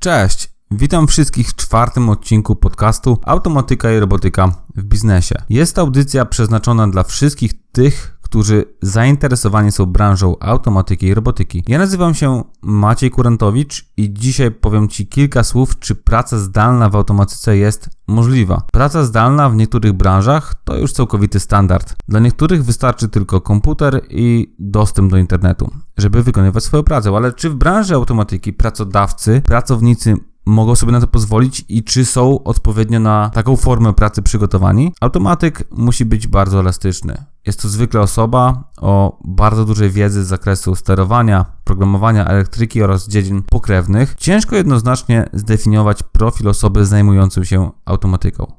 Cześć! Witam wszystkich w czwartym odcinku podcastu Automatyka i Robotyka w biznesie. Jest to audycja przeznaczona dla wszystkich tych, którzy zainteresowani są branżą automatyki i robotyki. Ja nazywam się Maciej Kurantowicz i dzisiaj powiem Ci kilka słów, czy praca zdalna w automatyce jest możliwa. Praca zdalna w niektórych branżach to już całkowity standard. Dla niektórych wystarczy tylko komputer i dostęp do internetu, żeby wykonywać swoją pracę, ale czy w branży automatyki pracodawcy, pracownicy mogą sobie na to pozwolić i czy są odpowiednio na taką formę pracy przygotowani. Automatyk musi być bardzo elastyczny. Jest to zwykle osoba o bardzo dużej wiedzy z zakresu sterowania, programowania elektryki oraz dziedzin pokrewnych. Ciężko jednoznacznie zdefiniować profil osoby zajmującej się automatyką.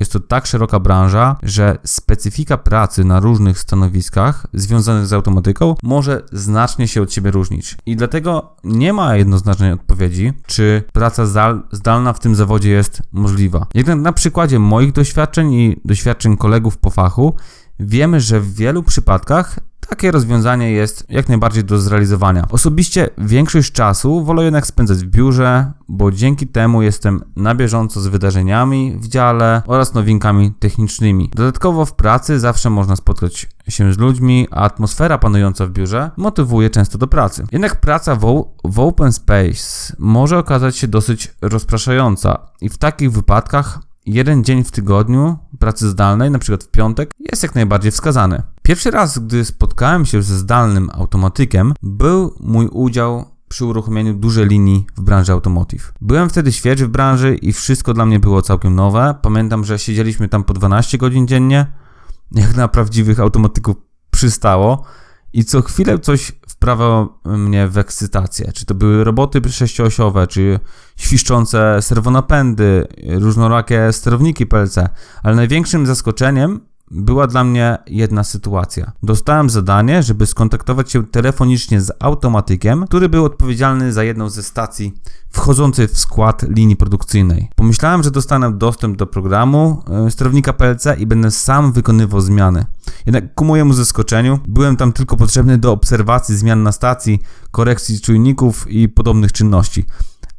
Jest to tak szeroka branża, że specyfika pracy na różnych stanowiskach związanych z automatyką może znacznie się od siebie różnić. I dlatego nie ma jednoznacznej odpowiedzi, czy praca zdalna w tym zawodzie jest możliwa. Jednak na przykładzie moich doświadczeń i doświadczeń kolegów po fachu wiemy, że w wielu przypadkach takie rozwiązanie jest jak najbardziej do zrealizowania. Osobiście większość czasu wolę jednak spędzać w biurze, bo dzięki temu jestem na bieżąco z wydarzeniami w dziale oraz nowinkami technicznymi. Dodatkowo w pracy zawsze można spotkać się z ludźmi, a atmosfera panująca w biurze motywuje często do pracy. Jednak praca w, w open space może okazać się dosyć rozpraszająca i w takich wypadkach jeden dzień w tygodniu pracy zdalnej, na przykład w piątek, jest jak najbardziej wskazany. Pierwszy raz, gdy spotkałem się ze zdalnym automatykiem, był mój udział przy uruchomieniu dużej linii w branży automotive. Byłem wtedy świeży w branży i wszystko dla mnie było całkiem nowe. Pamiętam, że siedzieliśmy tam po 12 godzin dziennie, jak na prawdziwych automatyków przystało i co chwilę coś wprawiał mnie w ekscytację. Czy to były roboty sześcioosiowe, czy świszczące serwonapędy, różnorakie sterowniki PLC, ale największym zaskoczeniem była dla mnie jedna sytuacja. Dostałem zadanie, żeby skontaktować się telefonicznie z automatykiem, który był odpowiedzialny za jedną ze stacji wchodzącej w skład linii produkcyjnej. Pomyślałem, że dostanę dostęp do programu e, sterownika PLC i będę sam wykonywał zmiany. Jednak ku mojemu zaskoczeniu byłem tam tylko potrzebny do obserwacji zmian na stacji, korekcji czujników i podobnych czynności.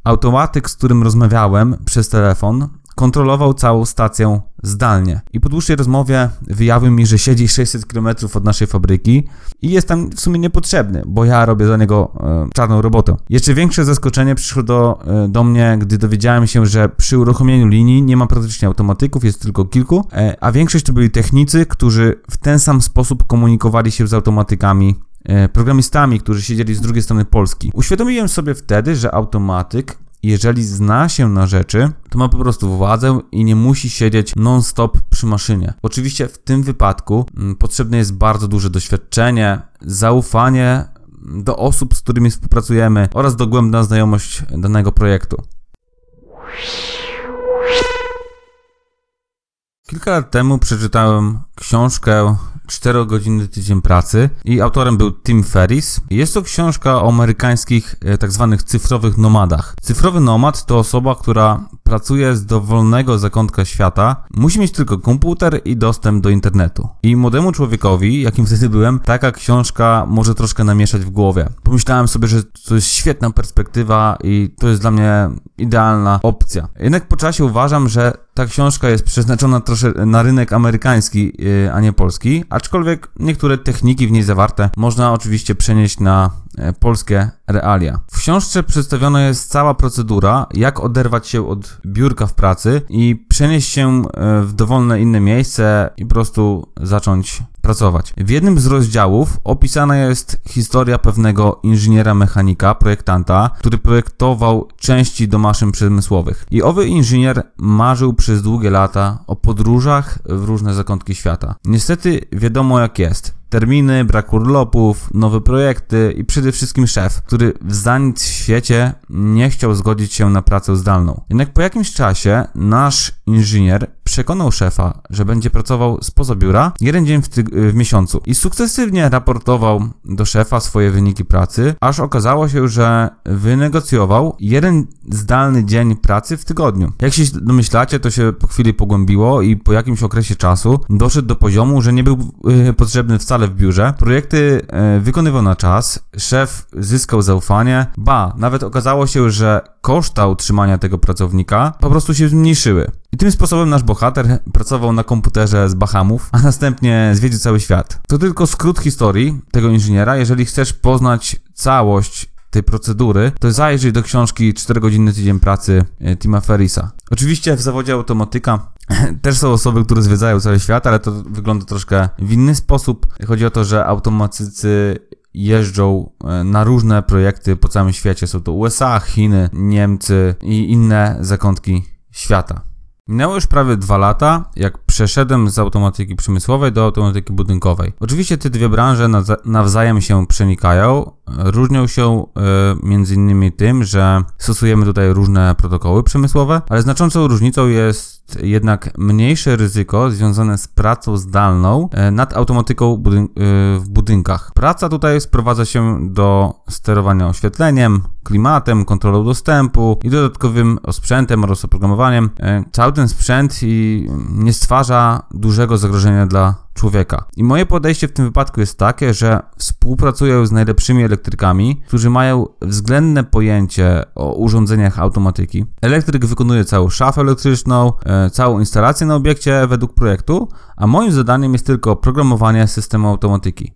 Automatyk, z którym rozmawiałem przez telefon, kontrolował całą stację zdalnie. I po dłuższej rozmowie wyjawił mi, że siedzi 600 km od naszej fabryki i jest tam w sumie niepotrzebny, bo ja robię za niego e, czarną robotę. Jeszcze większe zaskoczenie przyszło do, e, do mnie, gdy dowiedziałem się, że przy uruchomieniu linii nie ma praktycznie automatyków, jest tylko kilku, e, a większość to byli technicy, którzy w ten sam sposób komunikowali się z automatykami e, programistami, którzy siedzieli z drugiej strony Polski. Uświadomiłem sobie wtedy, że automatyk jeżeli zna się na rzeczy, to ma po prostu władzę i nie musi siedzieć non-stop przy maszynie. Oczywiście w tym wypadku mm, potrzebne jest bardzo duże doświadczenie, zaufanie do osób, z którymi współpracujemy oraz dogłębna znajomość danego projektu. Kilka lat temu przeczytałem książkę 4 godziny tydzień pracy i autorem był Tim Ferris. Jest to książka o amerykańskich e, tak zwanych cyfrowych nomadach. Cyfrowy nomad to osoba, która pracuje z dowolnego zakątka świata, musi mieć tylko komputer i dostęp do internetu. I młodemu człowiekowi, jakim wtedy byłem, taka książka może troszkę namieszać w głowie. Pomyślałem sobie, że to jest świetna perspektywa i to jest dla mnie idealna opcja. Jednak po czasie uważam, że ta książka jest przeznaczona troszkę na rynek amerykański, e, a nie polski, aczkolwiek niektóre techniki w niej zawarte można oczywiście przenieść na e, polskie realia. W książce przedstawiona jest cała procedura, jak oderwać się od biurka w pracy i przenieść się e, w dowolne inne miejsce i po prostu zacząć pracować. W jednym z rozdziałów opisana jest historia pewnego inżyniera mechanika, projektanta, który projektował części do maszyn przemysłowych. I owy inżynier marzył przez długie lata o podróżach w różne zakątki świata. Niestety wiadomo jak jest terminy, brak urlopów, nowe projekty i przede wszystkim szef, który w w świecie nie chciał zgodzić się na pracę zdalną. Jednak po jakimś czasie nasz inżynier przekonał szefa, że będzie pracował spoza biura jeden dzień w, w, miesiącu i sukcesywnie raportował do szefa swoje wyniki pracy, aż okazało się, że wynegocjował jeden zdalny dzień pracy w tygodniu. Jak się domyślacie, to się po chwili pogłębiło i po jakimś okresie czasu doszedł do poziomu, że nie był yy, potrzebny wcale stale w biurze, projekty e, wykonywał na czas, szef zyskał zaufanie, ba, nawet okazało się, że koszta utrzymania tego pracownika po prostu się zmniejszyły. I tym sposobem nasz bohater pracował na komputerze z Bahamów, a następnie zwiedził cały świat. To tylko skrót historii tego inżyniera. Jeżeli chcesz poznać całość tej procedury, to zajrzyj do książki 4-godzinny tydzień pracy e, Tima Ferrisa. Oczywiście w zawodzie automatyka też są osoby, które zwiedzają cały świat, ale to wygląda troszkę w inny sposób. Chodzi o to, że automatycy jeżdżą e, na różne projekty po całym świecie. Są to USA, Chiny, Niemcy i inne zakątki świata. Minęło już prawie dwa lata, jak przeszedłem z automatyki przemysłowej do automatyki budynkowej. Oczywiście te dwie branże nawzajem się przenikają. Różnią się e, między innymi tym, że stosujemy tutaj różne protokoły przemysłowe, ale znaczącą różnicą jest jednak mniejsze ryzyko związane z pracą zdalną e, nad automatyką budyn e, w budynkach. Praca tutaj sprowadza się do sterowania oświetleniem, klimatem, kontrolą dostępu i dodatkowym sprzętem oraz oprogramowaniem. Cały ten sprzęt nie stwarza dużego zagrożenia dla człowieka. I moje podejście w tym wypadku jest takie, że współpracuję z najlepszymi elektrykami, którzy mają względne pojęcie o urządzeniach automatyki. Elektryk wykonuje całą szafę elektryczną, e, całą instalację na obiekcie według projektu, a moim zadaniem jest tylko programowanie systemu automatyki.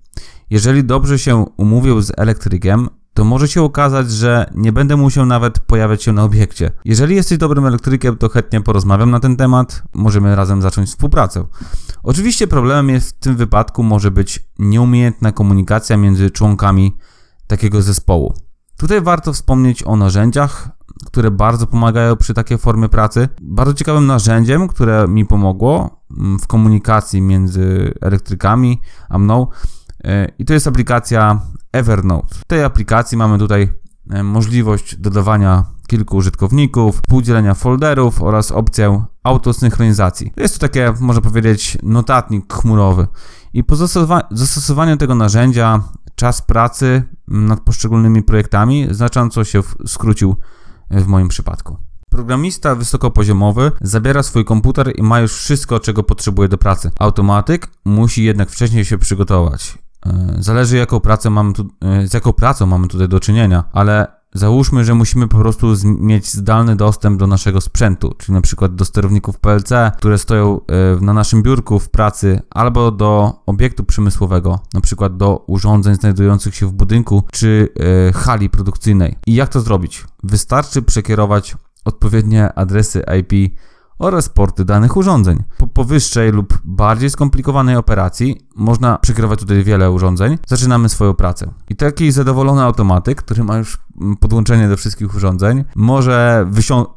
Jeżeli dobrze się umówię z elektrykiem, to może się okazać, że nie będę musiał nawet pojawiać się na obiekcie. Jeżeli jesteś dobrym elektrykiem, to chętnie porozmawiam na ten temat, możemy razem zacząć współpracę. Oczywiście problemem jest w tym wypadku może być nieumiejętna komunikacja między członkami takiego zespołu. Tutaj warto wspomnieć o narzędziach, które bardzo pomagają przy takiej formie pracy. Bardzo ciekawym narzędziem, które mi pomogło mm, w komunikacji między elektrykami a mną, e, i to jest aplikacja Evernote. W tej aplikacji mamy tutaj e, możliwość dodawania kilku użytkowników, współdzielenia folderów oraz opcję autosynchronizacji. Jest to takie, można powiedzieć, notatnik chmurowy. I po zastosowaniu tego narzędzia czas pracy nad poszczególnymi projektami znacząco się skrócił w moim przypadku. Programista wysokopoziomowy zabiera swój komputer i ma już wszystko, czego potrzebuje do pracy. Automatyk musi jednak wcześniej się przygotować. E, zależy jaką pracę mamy tu, e, z jaką pracą mamy tutaj do czynienia, ale załóżmy, że musimy po prostu mieć zdalny dostęp do naszego sprzętu, czyli na przykład do sterowników PLC, które stoją e, na naszym biurku w pracy, albo do obiektu przemysłowego, na przykład do urządzeń znajdujących się w budynku czy hali produkcyjnej. I jak to zrobić? Wystarczy przekierować odpowiednie adresy IP oraz porty danych urządzeń. Po powyższej lub bardziej skomplikowanej operacji można przykrywać tutaj wiele urządzeń. Zaczynamy swoją pracę. I taki zadowolony automatyk, który ma już podłączenie do wszystkich urządzeń, może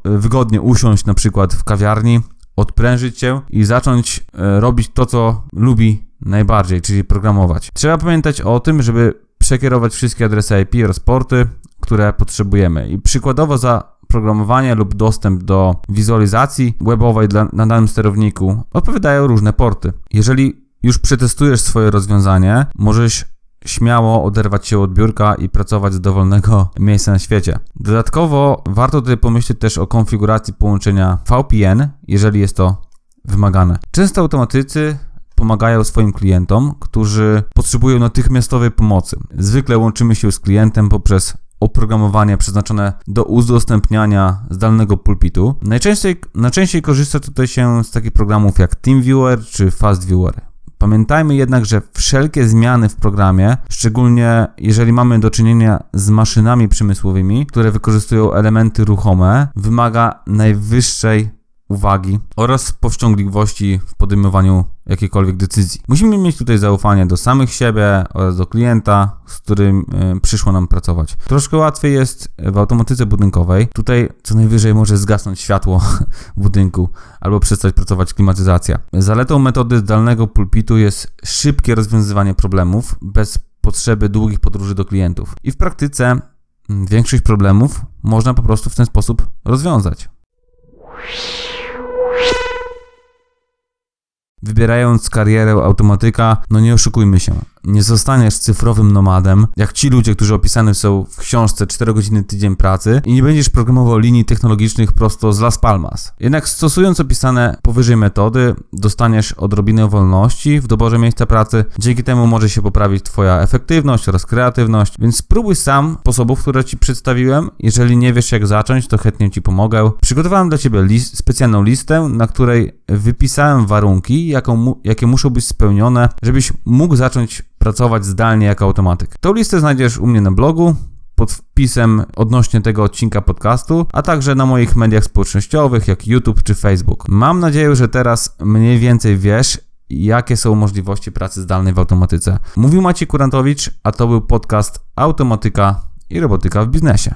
wygodnie usiąść na przykład w kawiarni, odprężyć się i zacząć e, robić to, co lubi najbardziej, czyli programować. Trzeba pamiętać o tym, żeby przekierować wszystkie adresy IP oraz porty, które potrzebujemy. I przykładowo za programowanie lub dostęp do wizualizacji webowej dla, na danym sterowniku odpowiadają różne porty. Jeżeli już przetestujesz swoje rozwiązanie, możesz śmiało oderwać się od biurka i pracować z dowolnego miejsca na świecie. Dodatkowo warto tutaj pomyśleć też o konfiguracji połączenia VPN, jeżeli jest to wymagane. Często automatycy pomagają swoim klientom, którzy potrzebują natychmiastowej pomocy. Zwykle łączymy się z klientem poprzez oprogramowanie przeznaczone do udostępniania zdalnego pulpitu. Najczęściej, najczęściej korzysta tutaj się z takich programów jak TeamViewer czy FastViewer. Pamiętajmy jednak, że wszelkie zmiany w programie, szczególnie jeżeli mamy do czynienia z maszynami przemysłowymi, które wykorzystują elementy ruchome, wymaga najwyższej uwagi oraz powściągliwości w podejmowaniu jakiejkolwiek decyzji. Musimy mieć tutaj zaufanie do samych siebie oraz do klienta, z którym y, przyszło nam pracować. Troszkę łatwiej jest w automatyce budynkowej. Tutaj co najwyżej może zgasnąć światło budynku albo przestać pracować klimatyzacja. Zaletą metody zdalnego pulpitu jest szybkie rozwiązywanie problemów bez potrzeby długich podróży do klientów. I w praktyce większość problemów można po prostu w ten sposób rozwiązać. Wybierając karierę automatyka, no nie oszukujmy się. nie zostaniesz cyfrowym nomadem, jak ci ludzie, którzy opisani są w książce 4 godziny tydzień pracy i nie będziesz programował linii technologicznych prosto z Las Palmas. Jednak stosując opisane powyżej metody, dostaniesz odrobinę wolności w doborze miejsca pracy. Dzięki temu może się poprawić Twoja efektywność oraz kreatywność, więc spróbuj sam sposobów, które Ci przedstawiłem. Jeżeli nie wiesz jak zacząć, to chętnie Ci pomogę. Przygotowałem dla Ciebie list, specjalną listę, na której wypisałem warunki, jaką, jakie muszą być spełnione, żebyś mógł zacząć pracować zdalnie jako automatyk. Tą listę znajdziesz u mnie na blogu pod wpisem odnośnie tego odcinka podcastu, a także na moich mediach społecznościowych jak YouTube czy Facebook. Mam nadzieję, że teraz mniej więcej wiesz, jakie są możliwości pracy zdalnej w automatyce. Mówił Maciej Kurantowicz, a to był podcast Automatyka i robotyka w biznesie.